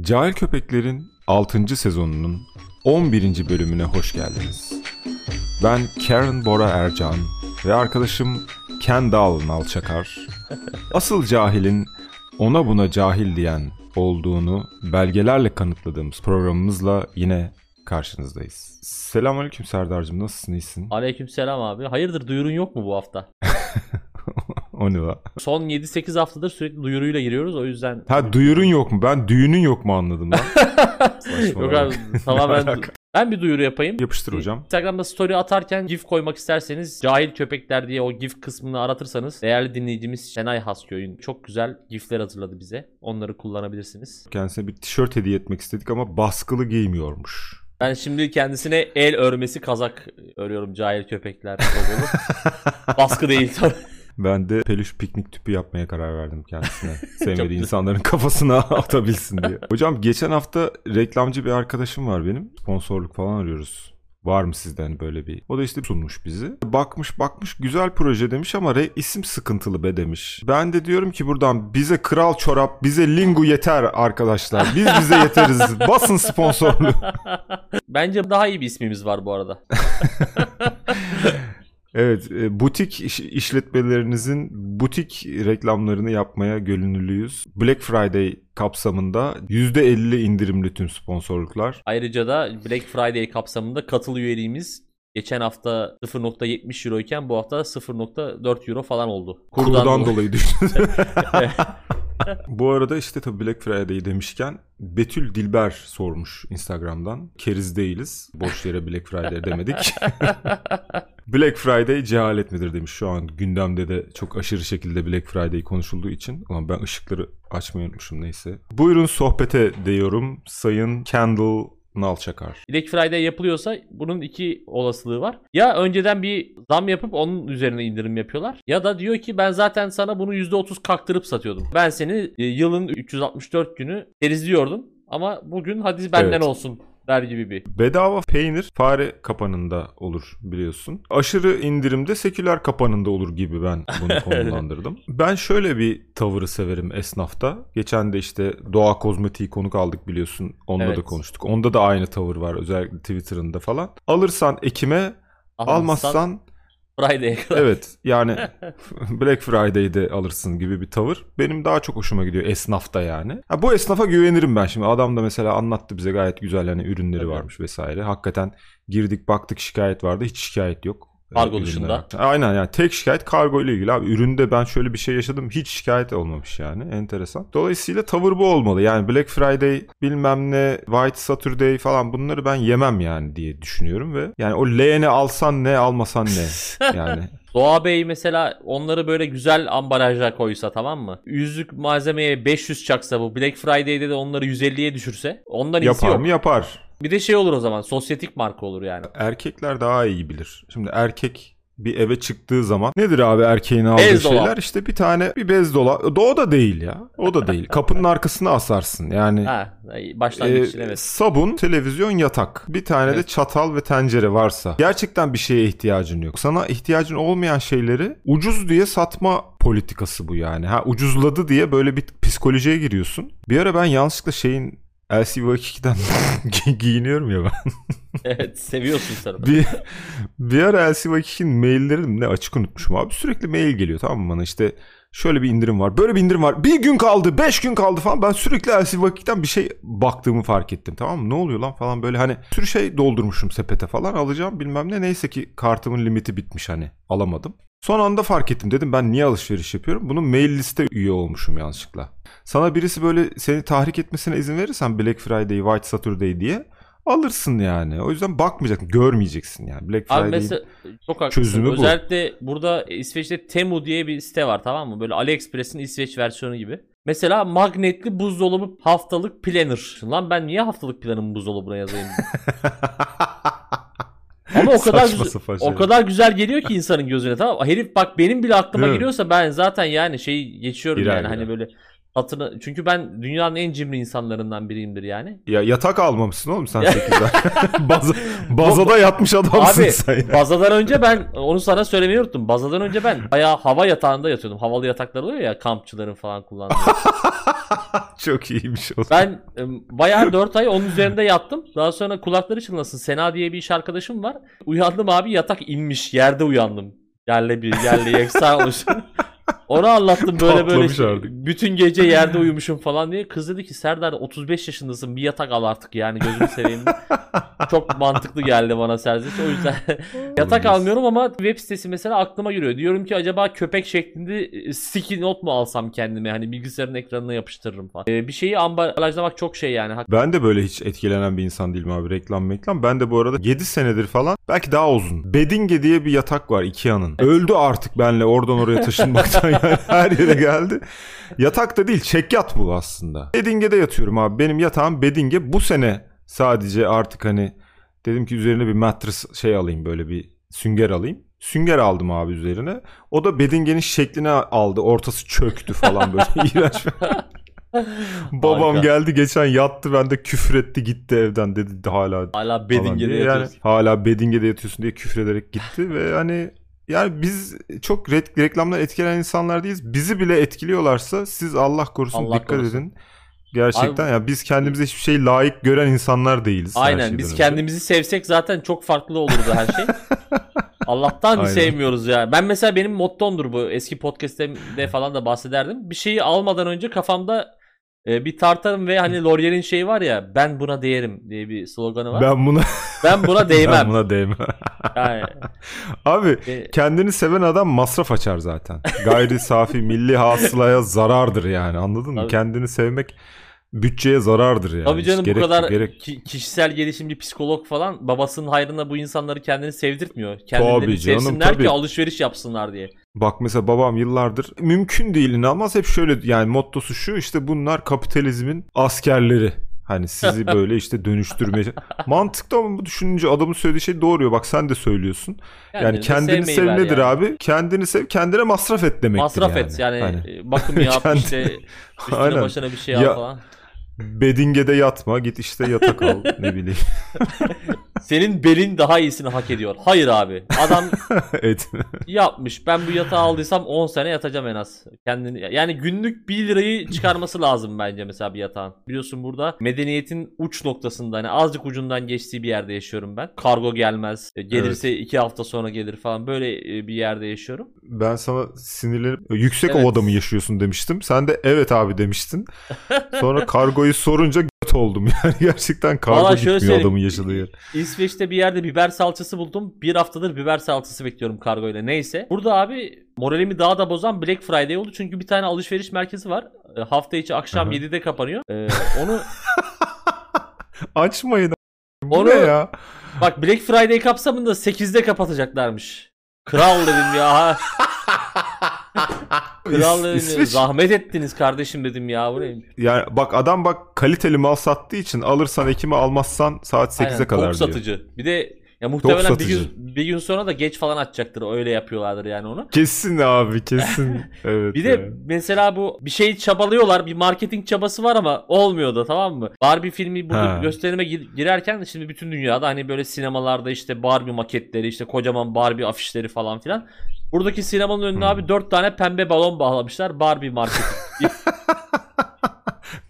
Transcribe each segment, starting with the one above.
Cahil Köpekler'in 6. sezonunun 11. bölümüne hoş geldiniz. Ben Karen Bora Ercan ve arkadaşım Kendall Nalçakar. Asıl cahilin ona buna cahil diyen olduğunu belgelerle kanıtladığımız programımızla yine karşınızdayız. Selamünaleyküm Serdar'cığım nasılsın iyisin? Aleykümselam abi. Hayırdır duyurun yok mu bu hafta? o ne la? Son 7-8 haftadır sürekli duyuruyla giriyoruz o yüzden. Ha duyurun yok mu? Ben düğünün yok mu anladım lan. yok abi tamamen ben bir duyuru yapayım. Yapıştır hocam. Instagram'da story atarken GIF koymak isterseniz cahil köpekler diye o GIF kısmını aratırsanız değerli dinleyicimiz Şenay Hasköy'ün çok güzel GIF'ler hazırladı bize. Onları kullanabilirsiniz. Kendisine bir tişört hediye etmek istedik ama baskılı giymiyormuş. Ben şimdi kendisine el örmesi kazak örüyorum cahil köpekler logolu. Baskı değil tabii. Ben de peluş piknik tüpü yapmaya karar verdim kendisine. Sevmediği insanların kafasına atabilsin diye. Hocam geçen hafta reklamcı bir arkadaşım var benim. Sponsorluk falan arıyoruz. Var mı sizden böyle bir? O da işte sunmuş bizi. Bakmış bakmış güzel proje demiş ama re- isim sıkıntılı be demiş. Ben de diyorum ki buradan bize kral çorap, bize lingu yeter arkadaşlar. Biz bize yeteriz. Basın sponsorluğu. Bence daha iyi bir ismimiz var bu arada. Evet, e, butik iş- işletmelerinizin butik reklamlarını yapmaya gönüllüyüz. Black Friday kapsamında %50 indirimli tüm sponsorluklar. Ayrıca da Black Friday kapsamında katıl üyeliğimiz geçen hafta 0.70 euro iken bu hafta 0.4 euro falan oldu. Kurdan, dolayı düştü. Bu arada işte tabii Black Friday demişken Betül Dilber sormuş Instagram'dan. Keriz değiliz. Boş yere Black Friday demedik. Black Friday cehalet midir demiş. Şu an gündemde de çok aşırı şekilde Black Friday konuşulduğu için. Ulan ben ışıkları açmayı unutmuşum neyse. Buyurun sohbete diyorum Sayın Kendall Nalçakar. Black Friday yapılıyorsa bunun iki olasılığı var. Ya önceden bir zam yapıp onun üzerine indirim yapıyorlar. Ya da diyor ki ben zaten sana bunu %30 kaktırıp satıyordum. Ben seni e, yılın 364 günü terizliyordum. Ama bugün hadi benden Evet. olsun der gibi bir. Bedava peynir fare kapanında olur biliyorsun. Aşırı indirimde seküler kapanında olur gibi ben bunu konumlandırdım. ben şöyle bir tavırı severim esnafta. Geçen de işte Doğa Kozmetiği konuk aldık biliyorsun. Onda da Evet. konuştuk. Onda da aynı tavır var özellikle Twitter'ında falan. Alırsan Ekim'e almazsan Friday'e kadar. evet yani Black Friday'de alırsın gibi bir tavır. Benim daha çok hoşuma gidiyor esnafta yani. Ha, bu esnafa güvenirim ben şimdi. Adam da mesela anlattı bize gayet güzel hani ürünleri Tabii. varmış vesaire. Hakikaten girdik baktık şikayet vardı. Hiç şikayet yok. Kargo ürünler dışında. Aynen yani tek şikayet kargo ile ilgili abi. Üründe ben şöyle bir şey yaşadım. Hiç şikayet olmamış yani. Enteresan. Dolayısıyla tavır bu olmalı. Yani Black Friday bilmem ne White Saturday falan bunları ben yemem yani diye düşünüyorum ve yani o leğeni alsan ne almasan ne yani. Doğa Bey mesela onları böyle güzel ambalajla koysa tamam mı? Yüzlük malzemeye 500 çaksa bu Black Friday'de de onları 150'ye düşürse ondan iyisi Yapar yok. mı? Yapar. Bir de şey olur o zaman sosyetik marka olur yani. Erkekler daha iyi bilir. Şimdi erkek bir eve çıktığı zaman nedir abi erkeğin aldığı Bez dolap. şeyler? İşte bir tane bir bez dolap. O da değil ya. O da değil. Kapının arkasına asarsın. Yani Ha, başlangıç e, evet. sabun, televizyon, yatak. Bir tane de Evet. çatal ve tencere varsa. Gerçekten bir şeye ihtiyacın yok. Sana ihtiyacın olmayan şeyleri ucuz diye satma politikası bu yani. Ha ucuzladı diye böyle bir psikolojiye giriyorsun. Bir ara ben yanlışlıkla şeyin LCV2'den gi- giyiniyorum ya ben. evet seviyorsun sen onu. bir, bir ara LCV2'nin maillerini ne açık unutmuşum abi. Sürekli mail geliyor tamam mı bana işte şöyle bir indirim var. Böyle bir indirim var. Bir gün kaldı, beş gün kaldı falan. Ben sürekli LCV2'den bir şey baktığımı fark ettim tamam mı? Ne oluyor lan falan böyle hani sürü şey doldurmuşum sepete falan alacağım bilmem ne. Neyse ki kartımın limiti bitmiş hani alamadım. Son anda fark ettim dedim ben niye alışveriş yapıyorum? Bunun mail liste üye olmuşum yanlışlıkla. Sana birisi böyle seni tahrik etmesine izin verirsen Black Friday, White Saturday diye alırsın yani. O yüzden bakmayacaksın, görmeyeceksin yani. Black Abi Friday mesela çok haklısın. çözümü bu. Özellikle burada İsveç'te Temu diye bir site var tamam mı? Böyle AliExpress'in İsveç versiyonu gibi. Mesela magnetli buzdolabı haftalık planner. Lan ben niye haftalık planımı buzdolabına yazayım? Ama o kadar Saçma sapan o kadar güzel geliyor ki insanın gözüne tamam? Herif bak benim bile aklıma Değil mi? geliyorsa ben zaten yani şey geçiyorum Girer, yani hani girer. böyle Hatırla çünkü ben dünyanın en cimri insanlarından biriyimdir yani. Ya yatak almamışsın oğlum sen 8'den. Baza, bazada yatmış adamsın Abi sen ya. bazadan önce ben onu sana söylemeyi unuttum. Bazadan önce ben bayağı hava yatağında yatıyordum. Havalı yataklar oluyor ya kampçıların falan kullandığı. Çok iyiymiş o. Ben e, bayağı 4 ay onun üzerinde yattım. Daha sonra kulakları çınlasın. Sena diye bir iş arkadaşım var. Uyandım abi yatak inmiş. Yerde uyandım. Yerle bir yerle yeksan olmuş. Onu anlattım böyle böyle. Patlamış artık. bütün gece yerde uyumuşum falan diye. Kız dedi ki Serdar 35 yaşındasın bir yatak al artık yani gözünü seveyim. Çok mantıklı geldi bana serzenişi. O yüzden yatak almıyorum ama web sitesi mesela aklıma giriyor. Diyorum ki acaba köpek şeklinde e, sticky note mu alsam kendime? Hani bilgisayarın ekranına yapıştırırım falan. E, bir şeyi ambalajlamak çok şey yani. Ben de böyle hiç etkilenen bir insan değilim abi reklam reklam. Ben de bu arada 7 senedir falan belki daha uzun. Bedinge diye bir yatak var Ikea'nın. Öldü artık benle oradan oraya taşınmaktan her yere geldi. Yatak da değil çekyat bu aslında. Bedinge'de yatıyorum abi. Benim yatağım Bedinge. Bu sene sadece artık hani dedim ki üzerine bir mattress şey alayım böyle bir sünger alayım. Sünger aldım abi üzerine. O da Bedinge'nin şeklini aldı. Ortası çöktü falan böyle iğrenç. Babam Harika. geldi geçen yattı bende küfür etti gitti evden dedi hala Hala bedding'de diye. yani yatıyorsun. hala bedingede yatıyorsun diye küfür ederek gitti ve hani yani biz çok re- reklamdan etkilenen insanlar değiliz. Bizi bile etkiliyorlarsa siz Allah korusun Allah dikkat korusun. edin. Gerçekten Abi- ya biz kendimize hiçbir şey layık gören insanlar değiliz. Aynen biz önce. kendimizi sevsek zaten çok farklı olurdu her şey. Allah'tan Aynen. sevmiyoruz ya. Ben mesela benim mottomdur bu eski podcast'te falan da bahsederdim. Bir şeyi almadan önce kafamda e, bir tartarım ve hani L'Oreal'in şeyi var ya ben buna değerim diye bir sloganı var. Ben, Ben buna buna değmem. ben buna değmem. Yani, Abi e, kendini seven adam masraf açar zaten. Gayri safi milli hasılaya zarardır yani anladın mı? Tabii. Kendini sevmek bütçeye zarardır yani. Tabii canım Hiç bu gerek- kadar gerek ki- kişisel gelişimci psikolog falan babasının hayrına bu insanları kendini sevdirtmiyor. Kendilerini Tabii canım, sevsinler tabii. ki alışveriş yapsınlar diye. Bak mesela babam yıllardır mümkün değil inanmaz hep şöyle yani mottosu şu işte bunlar kapitalizmin askerleri. Hani sizi böyle işte dönüştürmeye. Mantıklı ama bu düşününce adamın söylediği şey doğruyor. Bak sen de söylüyorsun. Yani kendini sev nedir yani. abi? Kendini sev, kendine masraf et demektir Masraf yani. et yani Hani bakım yap Kendi- işte üstüne Aynen. başına bir şey Ya- al falan. Bedingede yatma git işte yatak al ne bileyim. Senin belin daha iyisini hak ediyor. Hayır abi. Adam et. yapmış. Ben bu yatağı aldıysam 10 sene yatacağım en az. Kendini yani günlük 1 lirayı çıkarması lazım bence mesela bir yatağın. Biliyorsun burada medeniyetin uç noktasında hani azıcık ucundan geçtiği bir yerde yaşıyorum ben. Kargo gelmez. e, Gelirse 2 hafta sonra gelir falan. Böyle e, bir yerde yaşıyorum. Ben sana sinirlenip yüksek Evet. ovada mı yaşıyorsun demiştim. Sen de evet abi demiştin. Sonra kargoyu sorunca oldum yani gerçekten kargo gitmiyor adamın yaşadığı yer. İsveç'te bir yerde biber salçası buldum. Bir haftadır biber salçası bekliyorum kargoyla. Neyse. Burada abi moralimi daha da bozan Black Friday oldu. Çünkü bir tane alışveriş merkezi var. E, Hafta içi akşam Aha. 7'de kapanıyor. E, onu Açmayın. Bu Onu- ne ya? bak Black Friday kapsamında 8'de kapatacaklarmış. Kral dedim ya. Kral İs- İsveç- Zahmet ettiniz kardeşim dedim ya. Bu neymiş? Yani bak adam bak kaliteli mal sattığı için alırsan Ekim'i almazsan saat 8'e Aynen, kadar tok diyor. satıcı. Bir de ya muhtemelen bir satıcı. gün, bir gün sonra da geç falan açacaktır. Öyle yapıyorlardır yani onu. Kesin abi kesin. evet. Bir de ya. mesela bu bir şey çabalıyorlar. Bir marketing çabası var ama olmuyor da tamam mı? Barbie filmi bu Ha. gösterime gir- girerken şimdi bütün dünyada hani böyle sinemalarda işte Barbie maketleri işte kocaman Barbie afişleri falan filan. Buradaki sinemanın önüne Hmm. abi dört tane pembe balon bağlamışlar Barbie marketing.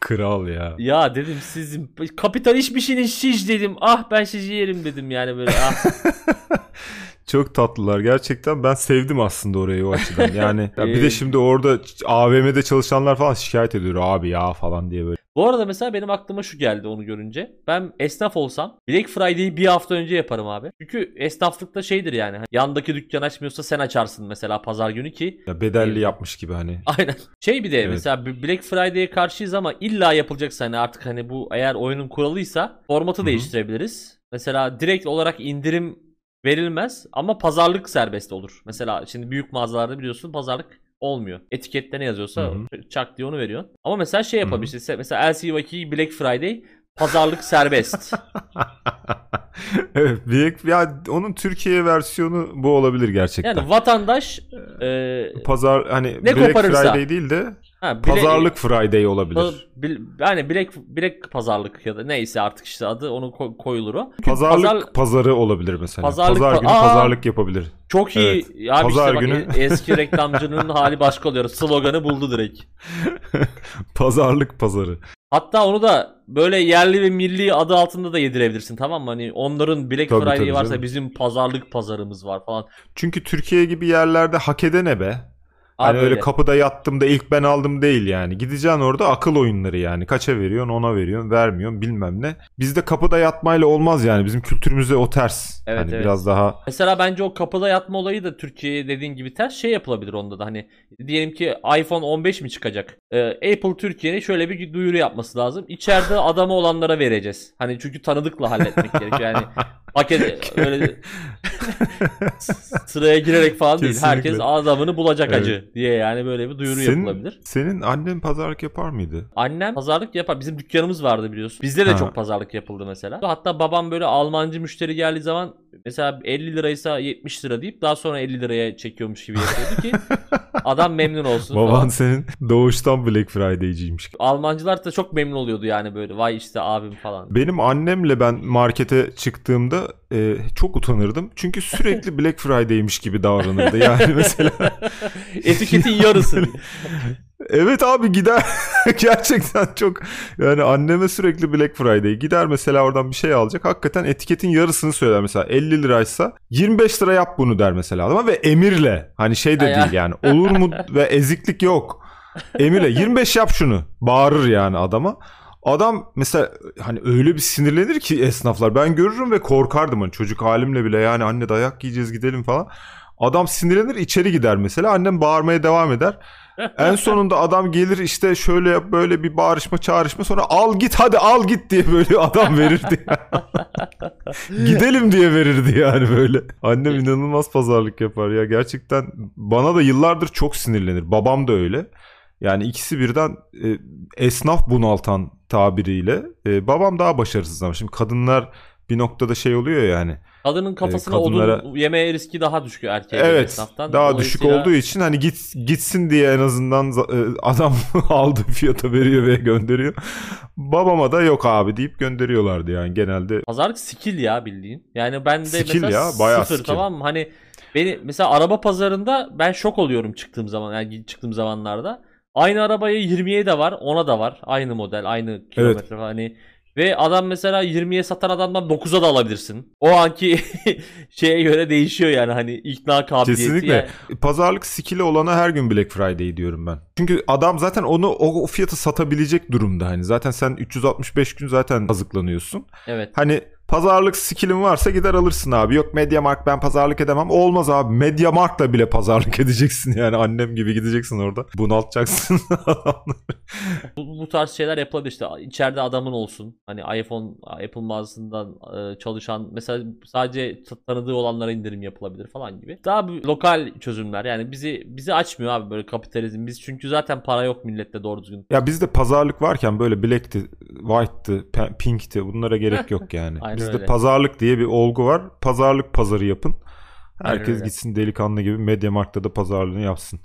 Kral ya. ya dedim sizin kapitalist bir şeyiniz siz dedim. Ah ben sizi yerim dedim yani böyle. Ah. Çok tatlılar gerçekten. Ben sevdim aslında orayı o açıdan. Yani ya bir de şimdi orada AVM'de çalışanlar falan şikayet ediyor abi ya falan diye böyle. Bu arada mesela benim aklıma şu geldi onu görünce. Ben esnaf olsam Black Friday'i bir hafta önce yaparım abi. Çünkü esnaflıkta şeydir yani. hani Yandaki dükkan açmıyorsa sen açarsın mesela pazar günü ki. Ya bedelli Evet. yapmış gibi hani. Aynen. Şey bir de Evet. mesela Black Friday'e karşıyız ama illa yapılacaksa hani artık hani bu eğer oyunun kuralıysa formatı Hı hı. değiştirebiliriz. Mesela direkt olarak indirim verilmez ama pazarlık serbest olur. Mesela şimdi büyük mağazalarda biliyorsun pazarlık olmuyor. Etikette ne yazıyorsa Hı çak diye onu veriyor. Ama mesela şey yapabilirsin. Mesela LCVaki Black Friday pazarlık serbest. evet, bir, ya onun Türkiye versiyonu bu olabilir gerçekten. Yani vatandaş e, Pazar hani Ne Black koparırsa. Friday değil de Ha, bile- Pazarlık Friday olabilir. Bil- yani bilek bilek pazarlık ya da neyse artık işte adı onu ko- koyulur o. Çünkü Pazarlık pazar- pazarı olabilir mesela. Pazarlık Pazar pa- günü Aa! pazarlık yapabilir. çok iyi. Evet. Abi Pazar işte bak, günü- e- eski reklamcının hali başka oluyor. Sloganı buldu direkt. Pazarlık pazarı. Hatta onu da böyle yerli ve milli adı altında da yedirebilirsin tamam mı? Hani onların Black Tabii, Friday tabii varsa canım. bizim pazarlık pazarımız var falan. Çünkü Türkiye gibi yerlerde hak edene be. Hani Abi öyle öyle. kapıda yattım da ilk ben aldım değil yani. Gideceksin orada akıl oyunları yani. Kaça veriyorsun ona veriyorsun vermiyorsun bilmem ne. Bizde kapıda yatmayla olmaz yani. Bizim kültürümüzde o ters. Evet, hani evet. biraz daha Mesela bence o kapıda yatma olayı da Türkiye'ye dediğin gibi ters şey yapılabilir onda da hani diyelim ki iPhone 15 mi çıkacak? Ee, Apple Türkiye'nin şöyle bir duyuru yapması lazım. İçeride adamı olanlara vereceğiz. Hani çünkü tanıdıkla halletmek gerekiyor. Yani paket öyle sıraya girerek falan değil. Kesinlikle. Herkes adamını bulacak Evet. acı diye yani böyle bir duyuru Senin- yapılabilir. Senin annen pazarlık yapar mıydı? Annem pazarlık yapar. Bizim dükkanımız vardı biliyorsun. Bizde de Ha. çok pazarlık yapıldı mesela. Hatta babam böyle Almancı müşteri geldiği zaman mesela 50 liraysa 70 lira deyip daha sonra 50 liraya çekiyormuş gibi yapıyordu ki adam memnun olsun Baban falan. senin doğuştan Black Friday'ciymiş. Almancılar da çok memnun oluyordu yani böyle vay işte abim falan. Benim annemle ben markete çıktığımda e, çok utanırdım. Çünkü sürekli Black Friday'miş gibi davranırdı. Yani mesela Etiketin yarısı. Evet abi gider. Gerçekten çok yani anneme sürekli Black Friday. Gider mesela oradan bir şey alacak. Hakikaten etiketin yarısını söyler mesela. 50 liraysa 25 lira yap bunu der mesela adama ve emirle. Hani şey de değil yani. Olur mu ve eziklik yok. Emirle 25 yap şunu. Bağırır yani adama. Adam mesela hani öyle bir sinirlenir ki esnaflar. Ben görürüm ve korkardım. Hani çocuk halimle bile yani anne dayak yiyeceğiz gidelim falan. Adam sinirlenir içeri gider mesela annem bağırmaya devam eder. En sonunda adam gelir işte şöyle yap böyle bir bağırışma çağrışma sonra al git hadi al git diye böyle adam verirdi. Gidelim diye verirdi yani böyle. Annem inanılmaz pazarlık yapar ya gerçekten bana da yıllardır çok sinirlenir. Babam da öyle. Yani ikisi birden e, esnaf bunaltan tabiriyle e, babam daha başarısız ama şimdi kadınlar bir noktada şey oluyor yani. Kadının kafasına kadınlara- odun yemeye riski daha düşük erkeğe Evet esnaftan. daha düşük Dolayısıyla- olduğu için hani git gitsin diye en azından e, adam aldığı fiyata veriyor ve gönderiyor. Babama da yok abi deyip gönderiyorlardı yani genelde. Pazarlık skill ya bildiğin. Yani ben de Skill mesela ya, bayağı sıfır skill. tamam mı? Hani beni mesela araba pazarında ben şok oluyorum çıktığım zaman yani çıktığım zamanlarda. Aynı arabaya 20'ye de var, 10'a da var. Aynı model, aynı kilometre falan. Hani ve adam mesela 20'ye satan adamdan 9'a da alabilirsin. O anki şeye göre değişiyor yani hani ikna kabiliyeti. Kesinlikle. Yani- Pazarlık skill'i olana her gün Black Friday diyorum ben. Çünkü adam zaten onu o, fiyata satabilecek durumda hani. Zaten sen 365 gün zaten kazıklanıyorsun. evet. Hani pazarlık skill'in varsa gider alırsın abi. Yok Mediamarkt ben pazarlık edemem. Olmaz abi. Mediamarkt'la bile pazarlık edeceksin yani. Annem gibi gideceksin orada. Bunaltacaksın. Bu, bu tarz şeyler yapılabilir işte içeride adamın olsun hani iPhone Apple mağazasından e, çalışan mesela sadece tanıdığı olanlara indirim yapılabilir falan gibi. Daha bir lokal çözümler yani bizi bizi açmıyor abi böyle kapitalizm biz çünkü zaten para yok millette doğru düzgün. ya bizde pazarlık varken böyle black'ti, white'tı, pe- pink'ti bunlara gerek yok yani. Aynen bizde öyle. pazarlık diye bir olgu var. Pazarlık pazarı yapın. Aynen Herkes öyle. gitsin delikanlı gibi Mediamarkt'ta da pazarlığını yapsın.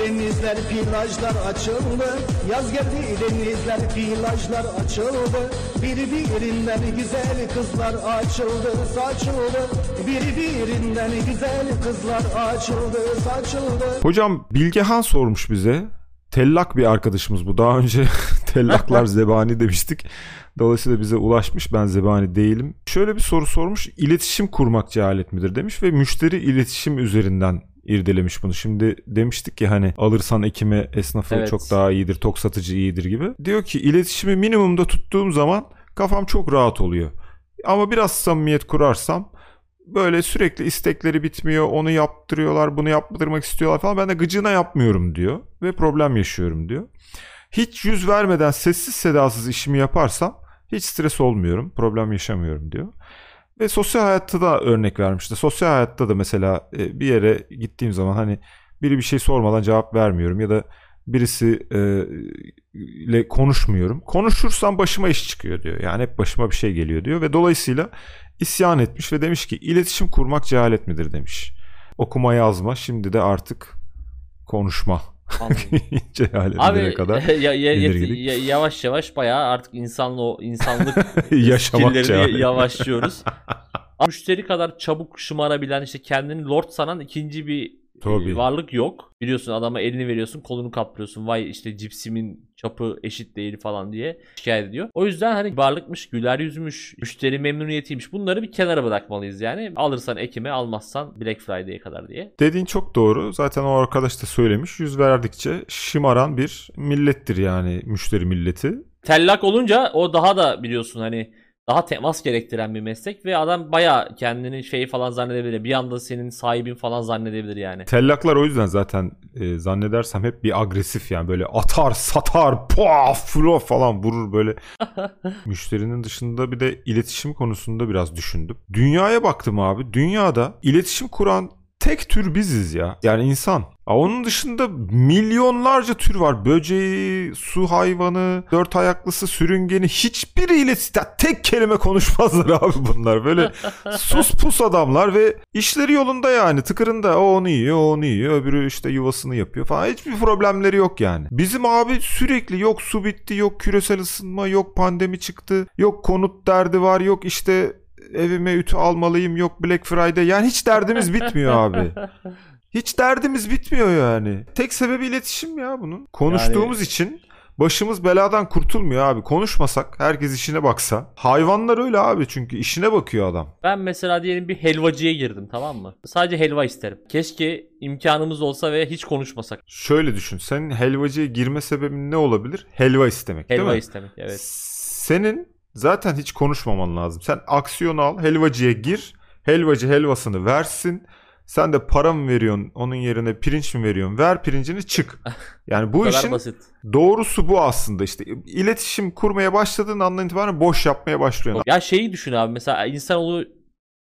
Denizler, plajlar açıldı. Yaz geldi denizler, plajlar açıldı. Birbirinden güzel kızlar açıldı, saçıldı. Birbirinden güzel kızlar açıldı, saçıldı. Hocam Bilgehan sormuş bize. Tellak bir arkadaşımız bu. Daha önce tellaklar zebani demiştik. Dolayısıyla bize ulaşmış. Ben zebani değilim. Şöyle bir soru sormuş. İletişim kurmak cehalet midir demiş ve müşteri iletişim üzerinden irdelemiş bunu. Şimdi demiştik ki hani alırsan ekime esnafı Evet. çok daha iyidir, tok satıcı iyidir gibi. Diyor ki iletişimi minimumda tuttuğum zaman kafam çok rahat oluyor. Ama biraz samimiyet kurarsam böyle sürekli istekleri bitmiyor. Onu yaptırıyorlar, bunu yaptırmak istiyorlar falan. Ben de gıcığına yapmıyorum diyor ve problem yaşıyorum diyor. Hiç yüz vermeden sessiz sedasız işimi yaparsam hiç stres olmuyorum, problem yaşamıyorum diyor. Ve sosyal hayatta da örnek vermişti. Sosyal hayatta da mesela e, bir yere gittiğim zaman hani biri bir şey sormadan cevap vermiyorum ya da birisi e, konuşmuyorum. Konuşursam başıma iş çıkıyor diyor. Yani hep başıma bir şey geliyor diyor ve dolayısıyla isyan etmiş ve demiş ki iletişim kurmak cehalet midir demiş. Okuma yazma şimdi de artık konuşma. Abi kadar ya, ya- ya- yavaş yavaş bayağı artık insanlı o insanlık yaşamak skill'lerini çağı. yavaşlıyoruz. Müşteri kadar çabuk şımarabilen işte kendini lord sanan ikinci bir Tabii. e, varlık yok. Biliyorsun adama elini veriyorsun kolunu kaplıyorsun. Vay işte cipsimin çapı eşit değil falan diye şikayet ediyor. O yüzden hani varlıkmış, güler yüzmüş, müşteri memnuniyetiymiş. Bunları bir kenara bırakmalıyız yani. Alırsan Ekim'e almazsan Black Friday'e kadar diye. Dediğin çok doğru. Zaten o arkadaş da söylemiş. Yüz verdikçe şımaran bir millettir yani müşteri milleti. Tellak olunca o daha da biliyorsun hani daha temas gerektiren bir meslek ve adam baya kendini şey falan zannedebilir. Bir anda senin sahibin falan zannedebilir yani. Tellaklar o yüzden zaten e, zannedersem hep bir agresif yani böyle atar satar flo falan vurur böyle. Müşterinin dışında bir de iletişim konusunda biraz düşündüm. Dünyaya baktım abi. Dünyada iletişim kuran tek tür biziz ya. Yani insan. Onun dışında milyonlarca tür var. Böceği, su hayvanı, dört ayaklısı, sürüngeni. Hiçbiri iletişim... Ya tek kelime konuşmazlar abi bunlar. Böyle sus pus adamlar ve işleri yolunda yani. Tıkırında o onu yiyor, o onu yiyor. Öbürü işte yuvasını yapıyor falan. Hiçbir problemleri yok yani. Bizim abi sürekli yok su bitti, yok küresel ısınma, yok pandemi çıktı, yok konut derdi var, yok işte evime ütü almalıyım, yok Black Friday. Yani hiç derdimiz bitmiyor abi. Hiç derdimiz bitmiyor yani. Tek sebebi iletişim ya bunun. Konuştuğumuz için başımız beladan kurtulmuyor abi. Konuşmasak, herkes işine baksa. Hayvanlar öyle abi çünkü işine bakıyor adam. Ben mesela diyelim bir helvacıya girdim tamam mı? Sadece helva isterim. Keşke imkanımız olsa ve hiç konuşmasak. Şöyle düşün. Senin helvacıya girme sebebin ne olabilir? Helva istemek Helva değil mi? istemek evet. Senin zaten hiç konuşmaman lazım. Sen aksiyon al, helvacıya gir. Helvacı helvasını versin. Sen de para mı veriyorsun onun yerine pirinç mi veriyorsun? Ver pirincini çık. Yani bu işin basit. doğrusu bu aslında işte. İletişim kurmaya başladığın andan itibaren boş yapmaya başlıyorsun. Ya şeyi düşün abi mesela insanoğlu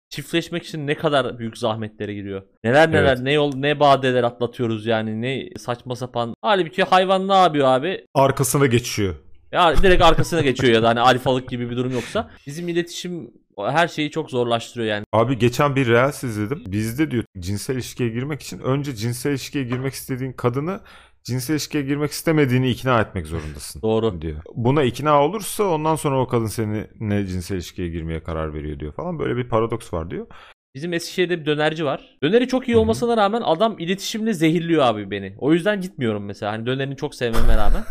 çiftleşmek için ne kadar büyük zahmetlere giriyor. Neler neler Evet. ne yol ne badeler atlatıyoruz yani ne saçma sapan. Halbuki hayvan ne yapıyor abi? Arkasına geçiyor. Ya direkt arkasına geçiyor ya da hani alfalık gibi bir durum yoksa. Bizim iletişim her şeyi çok zorlaştırıyor yani. Abi geçen bir Reels izledim. Bizde diyor cinsel ilişkiye girmek için önce cinsel ilişkiye girmek istediğin kadını cinsel ilişkiye girmek istemediğini ikna etmek zorundasın. Doğru. diyor. Buna ikna olursa ondan sonra o kadın seninle cinsel ilişkiye girmeye karar veriyor diyor falan. Böyle bir paradoks var diyor. Bizim Eskişehir'de bir dönerci var. Döneri çok iyi olmasına rağmen adam iletişimle zehirliyor abi beni. O yüzden gitmiyorum mesela. Hani dönerini çok sevmeme rağmen.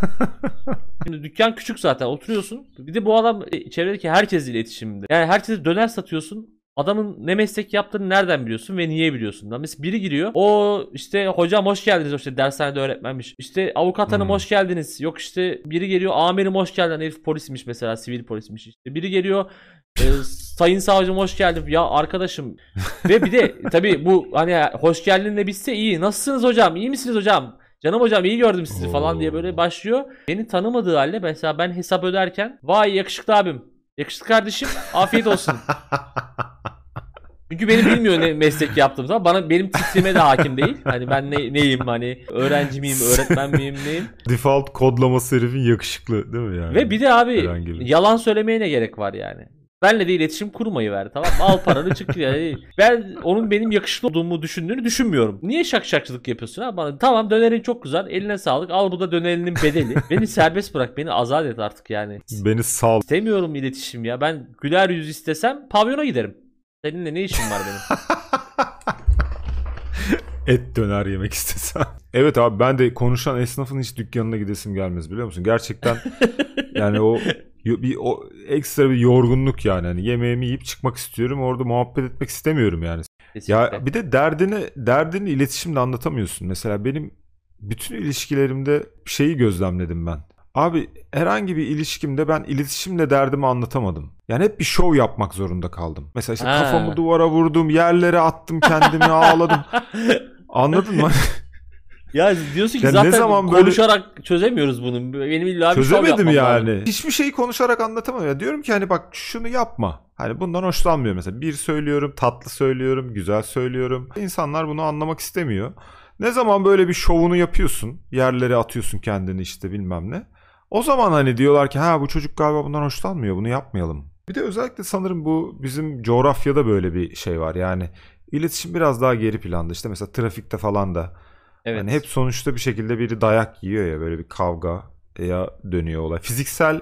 Şimdi dükkan küçük zaten oturuyorsun. Bir de bu adam e, çevredeki herkesle iletişimde. Yani herkese döner satıyorsun. Adamın ne meslek yaptığını nereden biliyorsun ve niye biliyorsun? Lan Mesela biri giriyor. O işte hocam hoş geldiniz. O işte dershanede öğretmenmiş. İşte avukat hanım Hmm. hoş geldiniz. Yok işte biri geliyor amirim hoş geldin. Herif polismiş mesela sivil polismiş işte. Biri geliyor e, sayın savcım hoş geldin. Ya arkadaşım ve bir de tabii bu hani hoş geldin bitse iyi. Nasılsınız hocam? İyi misiniz hocam? Canım hocam iyi gördüm sizi falan diye böyle Oo. başlıyor. Beni tanımadığı halde mesela ben hesap öderken vay yakışıklı abim. Yakışıklı kardeşim afiyet olsun. Çünkü beni bilmiyor ne meslek yaptığım zaman. Bana benim titrime de hakim değil. Hani ben ne, neyim hani öğrenci miyim, öğretmen miyim, neyim? Default kodlaması herifin yakışıklı değil mi yani? Ve bir de abi Herhangi bir- yalan söylemeye ne gerek var yani? Benle de iletişim kurmayı ver tamam mı? Al paranı çık yani. Ben onun benim yakışıklı olduğumu düşündüğünü düşünmüyorum. Niye şak şakçılık yapıyorsun ha bana? Tamam dönerin çok güzel. Eline sağlık. Al bu da dönerinin bedeli. beni serbest bırak. Beni azat et artık yani. Beni sal. İstemiyorum iletişim ya. Ben güler yüz istesem pavyona giderim. Seninle ne işim var benim? Et döner yemek istesem. evet abi ben de konuşan esnafın hiç dükkanına gidesim gelmez biliyor musun? Gerçekten yani o bir o ekstra bir yorgunluk yani. Hani yemeğimi yiyip çıkmak istiyorum. Orada muhabbet etmek istemiyorum yani. Kesinlikle. Ya bir de derdini derdini iletişimle anlatamıyorsun. Mesela benim bütün ilişkilerimde şeyi gözlemledim ben. Abi herhangi bir ilişkimde ben iletişimle derdimi anlatamadım. Yani hep bir şov yapmak zorunda kaldım. Mesela işte Ha. kafamı duvara vurdum, yerlere attım kendimi, ağladım. Anladın mı? Ya diyorsun ki Ya ne zaten zaman böyle- konuşarak çözemiyoruz bunu. Benim illa bir şov Çözemedim yapmam yani. lazım. Hiçbir şeyi konuşarak anlatamam ya. Diyorum ki hani bak şunu yapma. Hani bundan hoşlanmıyorum mesela. Bir söylüyorum, tatlı söylüyorum, güzel söylüyorum. İnsanlar bunu anlamak istemiyor. Ne zaman böyle bir şovunu yapıyorsun, yerlere atıyorsun kendini işte bilmem ne. O zaman hani diyorlar ki ha bu çocuk galiba bundan hoşlanmıyor, bunu yapmayalım. Bir de özellikle sanırım bu bizim coğrafyada böyle bir şey var. Yani iletişim biraz daha geri planda. İşte mesela trafikte falan da Evet. Hani hep sonuçta bir şekilde biri dayak yiyor ya böyle bir kavga ya dönüyor olay. Fiziksel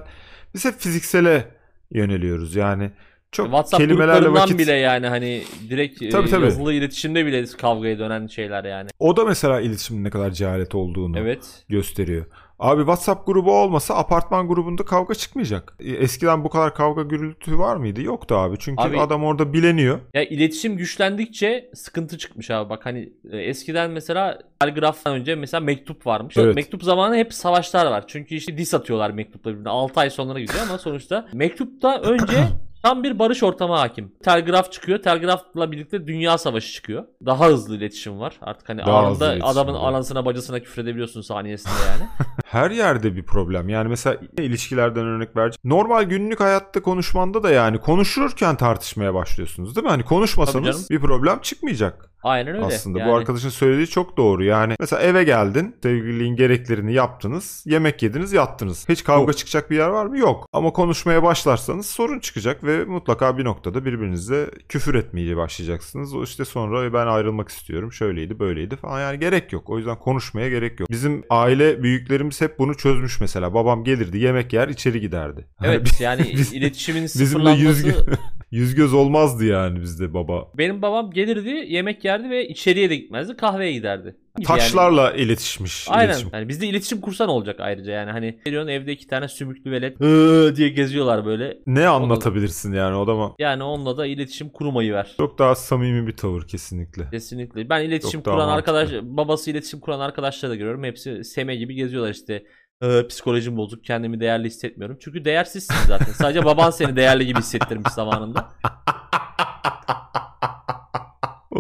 biz hep fiziksele yöneliyoruz yani. Çok WhatsApp kelimelerle vakit bile yani hani direkt e, Tabii, tabii. yazılı iletişimde bile kavgaya dönen şeyler yani. o da mesela iletişimin ne kadar cehalet olduğunu Evet. gösteriyor. Abi WhatsApp grubu olmasa apartman grubunda kavga çıkmayacak. E, Eskiden bu kadar kavga gürültü var mıydı? Yoktu abi. Çünkü Abi- adam orada bileniyor. Ya iletişim güçlendikçe sıkıntı çıkmış abi. Bak hani e, eskiden mesela telgraftan önce mesela mektup varmış. Evet. Mektup zamanı hep savaşlar var. Çünkü işte dis atıyorlar mektupla birbirine. 6 ay sonra gidiyor ama sonuçta mektupta önce tam bir barış ortamı hakim. Telgraf çıkıyor. Telgrafla birlikte dünya savaşı çıkıyor. Daha hızlı iletişim var. Artık hani Daha anında adamın var. anasına bacısına küfür edebiliyorsun saniyesinde yani. Her yerde bir problem. Yani mesela ilişkilerden örnek vereceğim. Normal günlük hayatta konuşmanda da yani konuşurken tartışmaya başlıyorsunuz değil mi? Hani konuşmasanız bir problem çıkmayacak. Aynen öyle. aslında. Yani Bu arkadaşın söylediği çok doğru. Yani mesela eve geldin, sevgililiğin gereklerini yaptınız, yemek yediniz, yattınız. Hiç kavga Yok. çıkacak bir yer var mı? Yok. Ama konuşmaya başlarsanız sorun çıkacak ve mutlaka bir noktada birbirinize küfür etmeye başlayacaksınız. O işte sonra "E, ben ayrılmak istiyorum, şöyleydi, böyleydi falan. Yani gerek yok. O yüzden konuşmaya gerek yok. Bizim aile büyüklerimiz hep bunu çözmüş mesela. Babam gelirdi, yemek yer, içeri giderdi. Hani Evet yani Biz- iletişimin sıfırlanması yüz göz olmazdı yani bizde baba. Benim babam gelirdi, yemek yerdi ve içeriye de gitmezdi, kahveye giderdi. Gibi yani. Taşlarla iletişmiş. Aynen. iletişim. Yani bizde iletişim kursan olacak ayrıca yani. Hani geliyorsun evde iki tane sümüklü velet "Hı" diye geziyorlar böyle. Ne anlatabilirsin yani o da mı? Yani onunla da iletişim kurmayı ver. Çok daha samimi bir tavır kesinlikle. Kesinlikle. Ben iletişim Çok kuran arkadaş, babası iletişim kuran arkadaşları da görüyorum. Hepsi seme gibi geziyorlar işte. "Hı, psikolojim bozuk, kendimi değerli hissetmiyorum. Çünkü değersizsin zaten. Sadece baban seni değerli gibi hissettirmiş zamanında.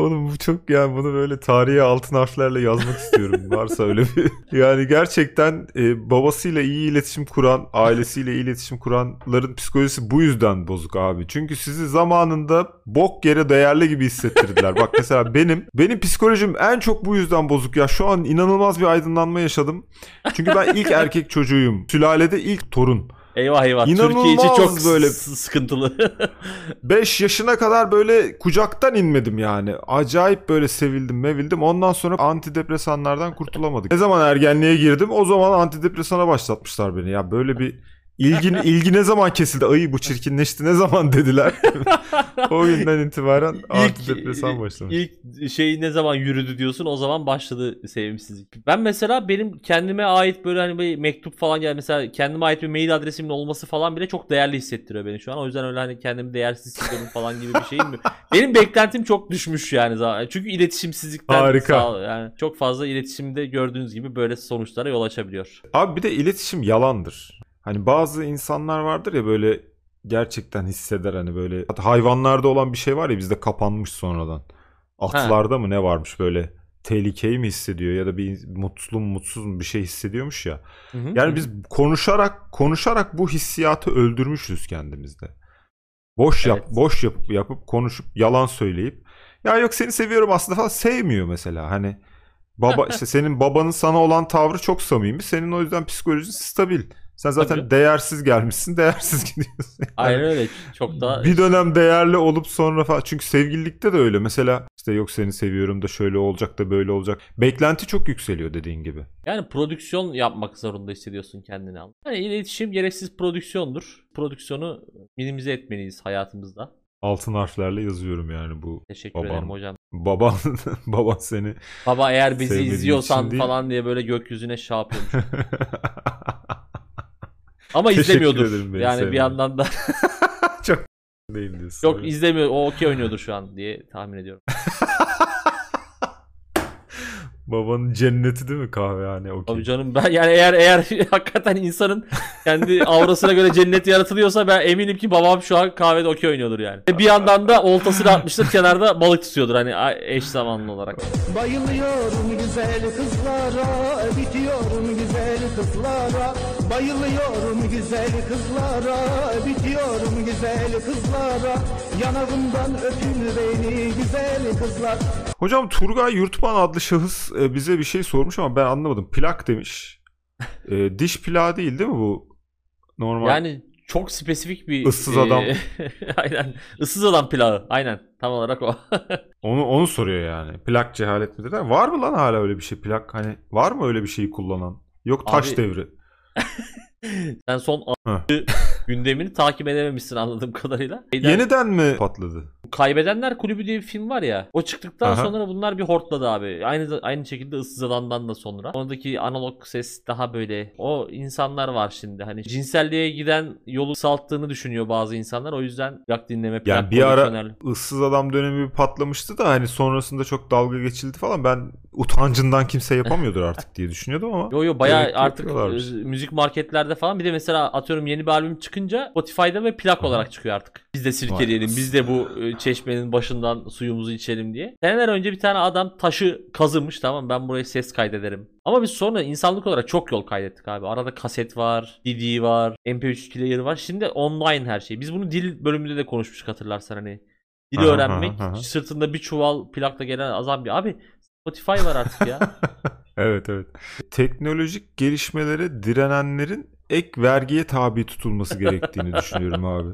Oğlum bu çok yani bunu böyle tarihe altın harflerle yazmak istiyorum. Varsa öyle bir. Yani gerçekten e, babasıyla iyi iletişim kuran, ailesiyle iyi iletişim kuranların psikolojisi bu yüzden bozuk abi. Çünkü sizi zamanında bok yere değerli gibi hissettirdiler. Bak mesela benim benim psikolojim en çok bu yüzden bozuk ya. Şu an inanılmaz bir aydınlanma yaşadım. Çünkü ben ilk erkek çocuğuyum. Sülalede ilk torun. Eyvah eyvah. İnanılmaz Türkiye için çok böyle- sıkıntılı. 5 yaşına kadar böyle kucaktan inmedim yani. Acayip böyle sevildim mevildim. Ondan sonra antidepresanlardan kurtulamadık. Ne zaman ergenliğe girdim o zaman antidepresana başlatmışlar beni. Ya böyle bir ilgin, ilgi ne zaman kesildi? Ay bu çirkinleşti ne zaman dediler. o günden itibaren antidepresan başlamış. İlk şey ne zaman yürüdü diyorsun o zaman başladı sevimsizlik. Ben mesela benim kendime ait böyle hani bir mektup falan gel mesela kendime ait bir mail adresimin olması falan bile çok değerli hissettiriyor beni şu an. O yüzden öyle hani kendimi değersiz hissediyorum falan gibi bir şeyim mi? Benim beklentim çok düşmüş yani zaten. Çünkü iletişimsizlikten Harika. sağ- yani çok fazla iletişimde gördüğünüz gibi böyle sonuçlara yol açabiliyor. Abi bir de iletişim yalandır. Hani bazı insanlar vardır ya böyle gerçekten hisseder hani böyle hatta hayvanlarda olan bir şey var ya bizde kapanmış sonradan. Atlarda mı ne varmış böyle tehlikeyi mi hissediyor ya da bir mutlu mu mutsuz mu bir şey hissediyormuş ya. Hı hı. Yani biz konuşarak konuşarak bu hissiyatı öldürmüşüz kendimizde. Boş yap, Evet. boş yapıp yapıp konuşup yalan söyleyip ya yok seni seviyorum aslında falan sevmiyor mesela. Hani baba işte senin babanın sana olan tavrı çok samimi. Senin o yüzden psikolojin stabil. Sen zaten Tabii. değersiz gelmişsin, değersiz gidiyorsun. Yani Aynen öyle. Çok da bir dönem değerli olup sonra falan. Çünkü sevgililikte de öyle. Mesela işte yok seni seviyorum da şöyle olacak da böyle olacak. Beklenti çok yükseliyor dediğin gibi. Yani prodüksiyon yapmak zorunda hissediyorsun kendini. Yani iletişim gereksiz prodüksiyondur. Prodüksiyonu minimize etmeliyiz hayatımızda. Altın harflerle yazıyorum yani bu Teşekkür Babam. ederim hocam. baban baban seni Baba eğer bizi izliyorsan falan diye böyle gökyüzüne şey yapıyormuş. Ama Teşekkür izlemiyordur. Yani bir sevmediğin. yandan da değil diyorsun. yok izlemiyor. O okey oynuyordur şu an diye tahmin ediyorum. Babanın cenneti değil mi kahvehane? Okey. Tabii canım ben yani eğer eğer hakikaten insanın kendi aurasına göre cennet yaratılıyorsa ben eminim ki babam şu an kahvede okey oynuyordur yani. Ve Bir yandan da oltasını atmıştır kenarda balık tutuyordur hani eş zamanlı olarak. Bayılıyorum güzel kızlara, bitiyorum güzel kızlara. Bayılıyorum güzel kızlara, bitiyorum güzel kızlara. Yanağımdan öpün beni güzel kızlar. Hocam Turgay Yurtman adlı şahıs e, bize bir şey sormuş ama ben anlamadım. Plak demiş. E, diş plağı değil değil mi bu? Normal. Yani çok spesifik bir Issız e, adam. aynen. Issız adam plağı. Aynen. Tam olarak o. Onu onu soruyor yani. Plak cehalet midir? Var mı lan hala öyle bir şey? Plak hani var mı öyle bir şeyi kullanan? Yok taş Abi- devri. Sen son gündemini takip edememişsin anladığım kadarıyla. Şeyden- Yeniden mi patladı? Kaybedenler Kulübü diye bir film var ya. O çıktıktan Aha. sonra bunlar bir hortladı abi. Aynı aynı şekilde ıssız alandan da sonra. Oradaki analog ses daha böyle. O insanlar var şimdi. Hani cinselliğe giden yolu salttığını düşünüyor bazı insanlar. O yüzden plak dinleme plak Yani bir ara koleksiyoner- ıssız adam dönemi bir patlamıştı da hani sonrasında çok dalga geçildi falan. Ben utancından kimse yapamıyordur artık diye düşünüyordum ama. Yo yo bayağı artık e, müzik marketlerde falan bir de mesela atıyorum yeni bir albüm çıkınca Spotify'da ve plak Aha. olarak çıkıyor artık. Biz de silkeleyelim, Vay biz de bu e, çeşmenin başından suyumuzu içelim diye. Seneler önce bir tane adam taşı kazımış tamam ben buraya ses kaydederim. Ama biz sonra insanlık olarak çok yol kaydettik abi. Arada kaset var, CD var, MP3 player var. Şimdi online her şey. Biz bunu dil bölümünde de konuşmuştuk hatırlarsan hani. Dili Aha, öğrenmek, aha, aha. sırtında bir çuval plakla gelen azam bir. Abi Spotify var artık ya. Evet evet. Teknolojik gelişmelere direnenlerin ek vergiye tabi tutulması gerektiğini düşünüyorum abi.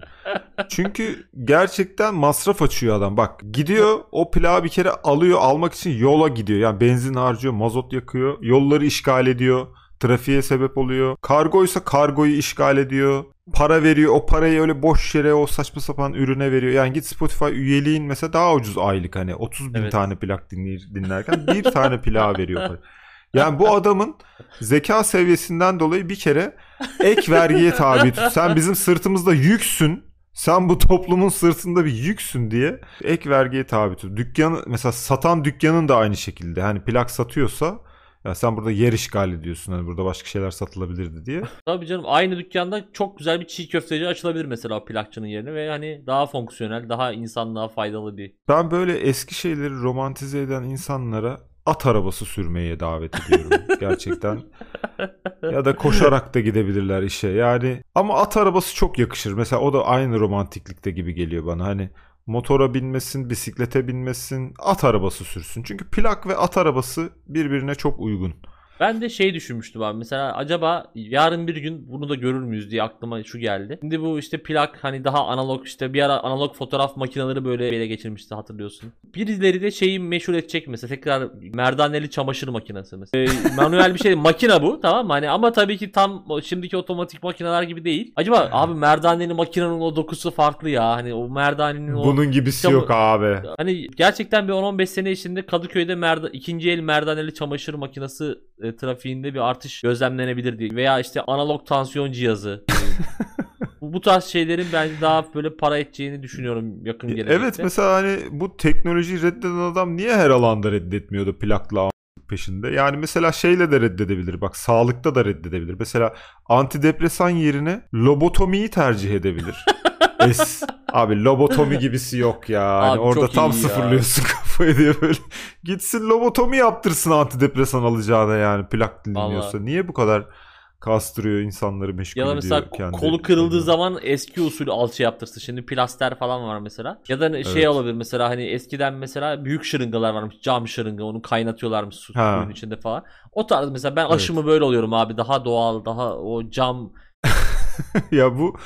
Çünkü gerçekten masraf açıyor adam. Bak gidiyor o plağı bir kere alıyor almak için yola gidiyor. Yani benzin harcıyor, mazot yakıyor, yolları işgal ediyor, trafiğe sebep oluyor. Kargoysa kargoyu işgal ediyor. Para veriyor. O parayı öyle boş yere o saçma sapan ürüne veriyor. Yani git Spotify üyeliğin mesela daha ucuz aylık hani 30 bin Evet. tane plak dinley- dinlerken bir tane plağa veriyor para. Yani bu adamın zeka seviyesinden dolayı bir kere ek vergiye tabi tut. Sen bizim sırtımızda yüksün. Sen bu toplumun sırtında bir yüksün diye ek vergiye tabi tut. Dükkanı mesela satan dükkanın da aynı şekilde. Hani plak satıyorsa ya sen burada yer işgal ediyorsun. Hani burada başka şeyler satılabilirdi diye. Tabii canım aynı dükkanda çok güzel bir çiğ köfteci açılabilir mesela plakçının yerine ve hani daha fonksiyonel, daha insanlığa faydalı bir. Ben böyle eski şeyleri romantize eden insanlara at arabası sürmeye davet ediyorum gerçekten. ya da koşarak da gidebilirler işe. Yani ama at arabası çok yakışır. Mesela o da aynı romantiklikte gibi geliyor bana. Hani motora binmesin, bisiklete binmesin, at arabası sürsün. Çünkü plak ve at arabası birbirine çok uygun. Ben de şey düşünmüştüm abi mesela acaba yarın bir gün bunu da görür müyüz diye aklıma şu geldi. Şimdi bu işte plak hani daha analog işte bir ara analog fotoğraf makineleri böyle ele geçirmişti hatırlıyorsun. Birileri de şeyi meşhur edecek mesela tekrar merdaneli çamaşır makinesi mesela. Ee, manuel bir şey makine bu tamam mı? Hani ama tabii ki tam şimdiki otomatik makineler gibi değil. Acaba abi merdaneli makinenin o dokusu farklı ya. Hani o merdanenin o Bunun gibisi Çam- yok abi. Hani gerçekten bir 10-15 sene içinde Kadıköy'de merda, ikinci el merdaneli çamaşır makinesi e, trafiğinde bir artış gözlemlenebilir diye. Veya işte analog tansiyon cihazı. bu, bu tarz şeylerin bence daha böyle para edeceğini düşünüyorum yakın gelecekte. Evet mesela hani bu teknolojiyi reddeden adam niye her alanda reddetmiyordu plakla peşinde? Yani mesela şeyle de reddedebilir. Bak sağlıkta da reddedebilir. Mesela antidepresan yerine lobotomiyi tercih edebilir. Es, abi lobotomi gibisi yok ya. Hani Abi orada tam iyi ya. sıfırlıyorsun kafayı diye böyle. Gitsin lobotomi yaptırsın antidepresan alacağına yani plak dinliyorsa. Niye bu kadar kastırıyor insanları meşgul Ya ediyor mesela kendi kolu kırıldığı kendine? zaman eski usul alçı yaptırsın. Şimdi plaster falan var mesela. Ya da ne- şey Evet. olabilir mesela hani eskiden mesela büyük şırıngalar varmış. Cam şırınga onu kaynatıyorlarmış su, suyun içinde falan. O tarz mesela ben Evet. aşımı böyle oluyorum abi. Daha doğal, daha o cam ya bu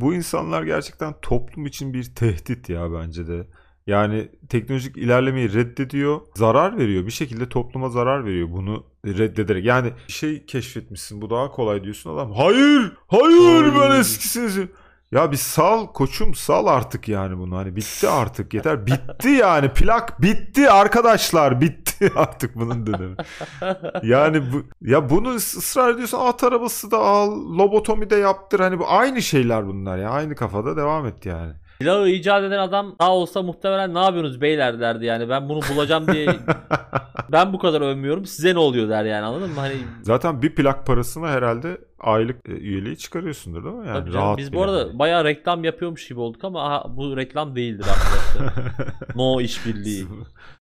bu insanlar gerçekten toplum için bir tehdit ya bence de. Yani teknolojik ilerlemeyi reddediyor, zarar veriyor. Bir şekilde topluma zarar veriyor bunu reddederek. Yani bir şey keşfetmişsin bu daha kolay diyorsun adam. Hayır, hayır ben eskisiniz. Ya bir sal koçum sal artık yani bunu. Hani bitti artık yeter. Bitti yani plak bitti arkadaşlar bitti artık bunun dönemi. Yani bu ya bunu ıs- ısrar ediyorsan at arabası da al, lobotomi de yaptır. Hani bu aynı şeyler bunlar ya. Aynı kafada devam et yani. Silahı icat eden adam daha olsa muhtemelen ne yapıyorsunuz beyler derdi yani. Ben bunu bulacağım diye ben bu kadar övmüyorum. Size ne oluyor der yani anladın mı? Hani Zaten bir plak parasına herhalde aylık e, üyeliği çıkarıyorsundur değil mi? Yani tabii canım, rahat biz bu arada yani. bayağı reklam yapıyormuş gibi olduk ama aha, bu reklam değildir arkadaşlar. no işbirliği.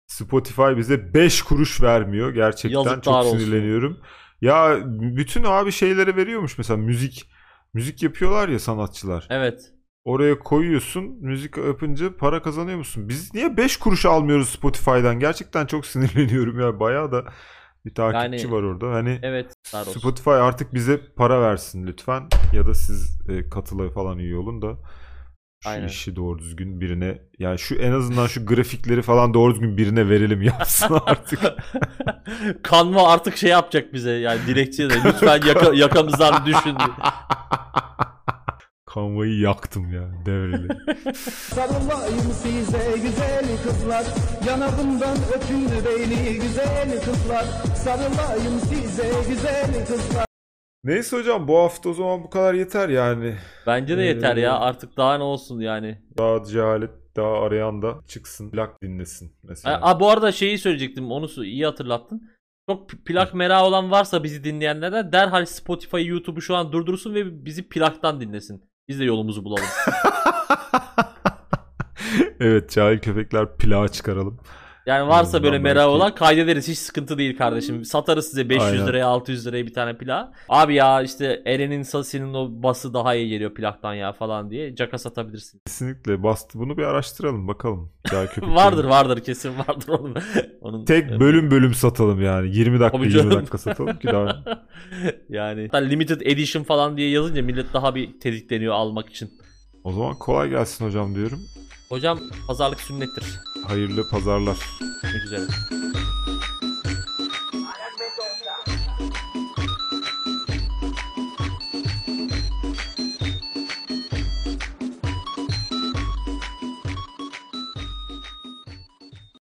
Spotify bize 5 kuruş vermiyor. Gerçekten Yazıklar çok olsun. sinirleniyorum. Ya bütün abi şeylere veriyormuş mesela müzik müzik yapıyorlar ya sanatçılar. Evet. Oraya koyuyorsun. Müzik yapınca para kazanıyor musun? Biz niye 5 kuruş almıyoruz Spotify'dan? Gerçekten çok sinirleniyorum ya. Bayağı da Bir takipçi Yani- var orada. Hani Evet. Spotify artık bize para versin lütfen. Ya da siz e, katıla falan üye olun da şu Aynen. işi doğru düzgün birine yani şu en azından şu grafikleri falan doğru düzgün birine verelim yapsın artık. Canva artık şey yapacak bize yani dilekçe de lütfen yaka, yakamızdan düşün. Kanvayı yaktım ya devreli. Sarılayım size güzel kızlar Yanakımdan öpün beni güzel kızlar Sarılayım size güzel kızlar Neyse hocam bu hafta o zaman bu kadar yeter yani. Bence de yeter ya Ee, artık daha ne olsun yani. Daha cehalet daha arayan da çıksın plak dinlesin mesela. Aa, bu arada şeyi söyleyecektim onu su- iyi hatırlattın. Çok plak merakı olan varsa bizi dinleyenlerden derhal Spotify, YouTube'u şu an durdursun ve bizi plaktan dinlesin. Biz de yolumuzu bulalım. evet cahil köpekler plağı çıkaralım. Yani varsa böyle merakı belki- olan kaydederiz hiç sıkıntı değil kardeşim. Satarız size 500 Aynen. liraya 600 liraya bir tane plak. Abi ya işte Eren'in Sasi'nin o bası daha iyi geliyor plaktan ya falan diye caka satabilirsin. Kesinlikle bastı. Bunu bir araştıralım bakalım. Vardır vardır kesin vardır onun. onun Tek bölüm bölüm satalım yani. 20 dakika Tabii 20 canım. dakika satalım ki daha. yani hatta limited edition falan diye yazınca millet daha bir tedikleniyor almak için. O zaman kolay gelsin hocam diyorum. Hocam pazarlık sünnettir. Hayırlı pazarlar. Görüşmek üzere.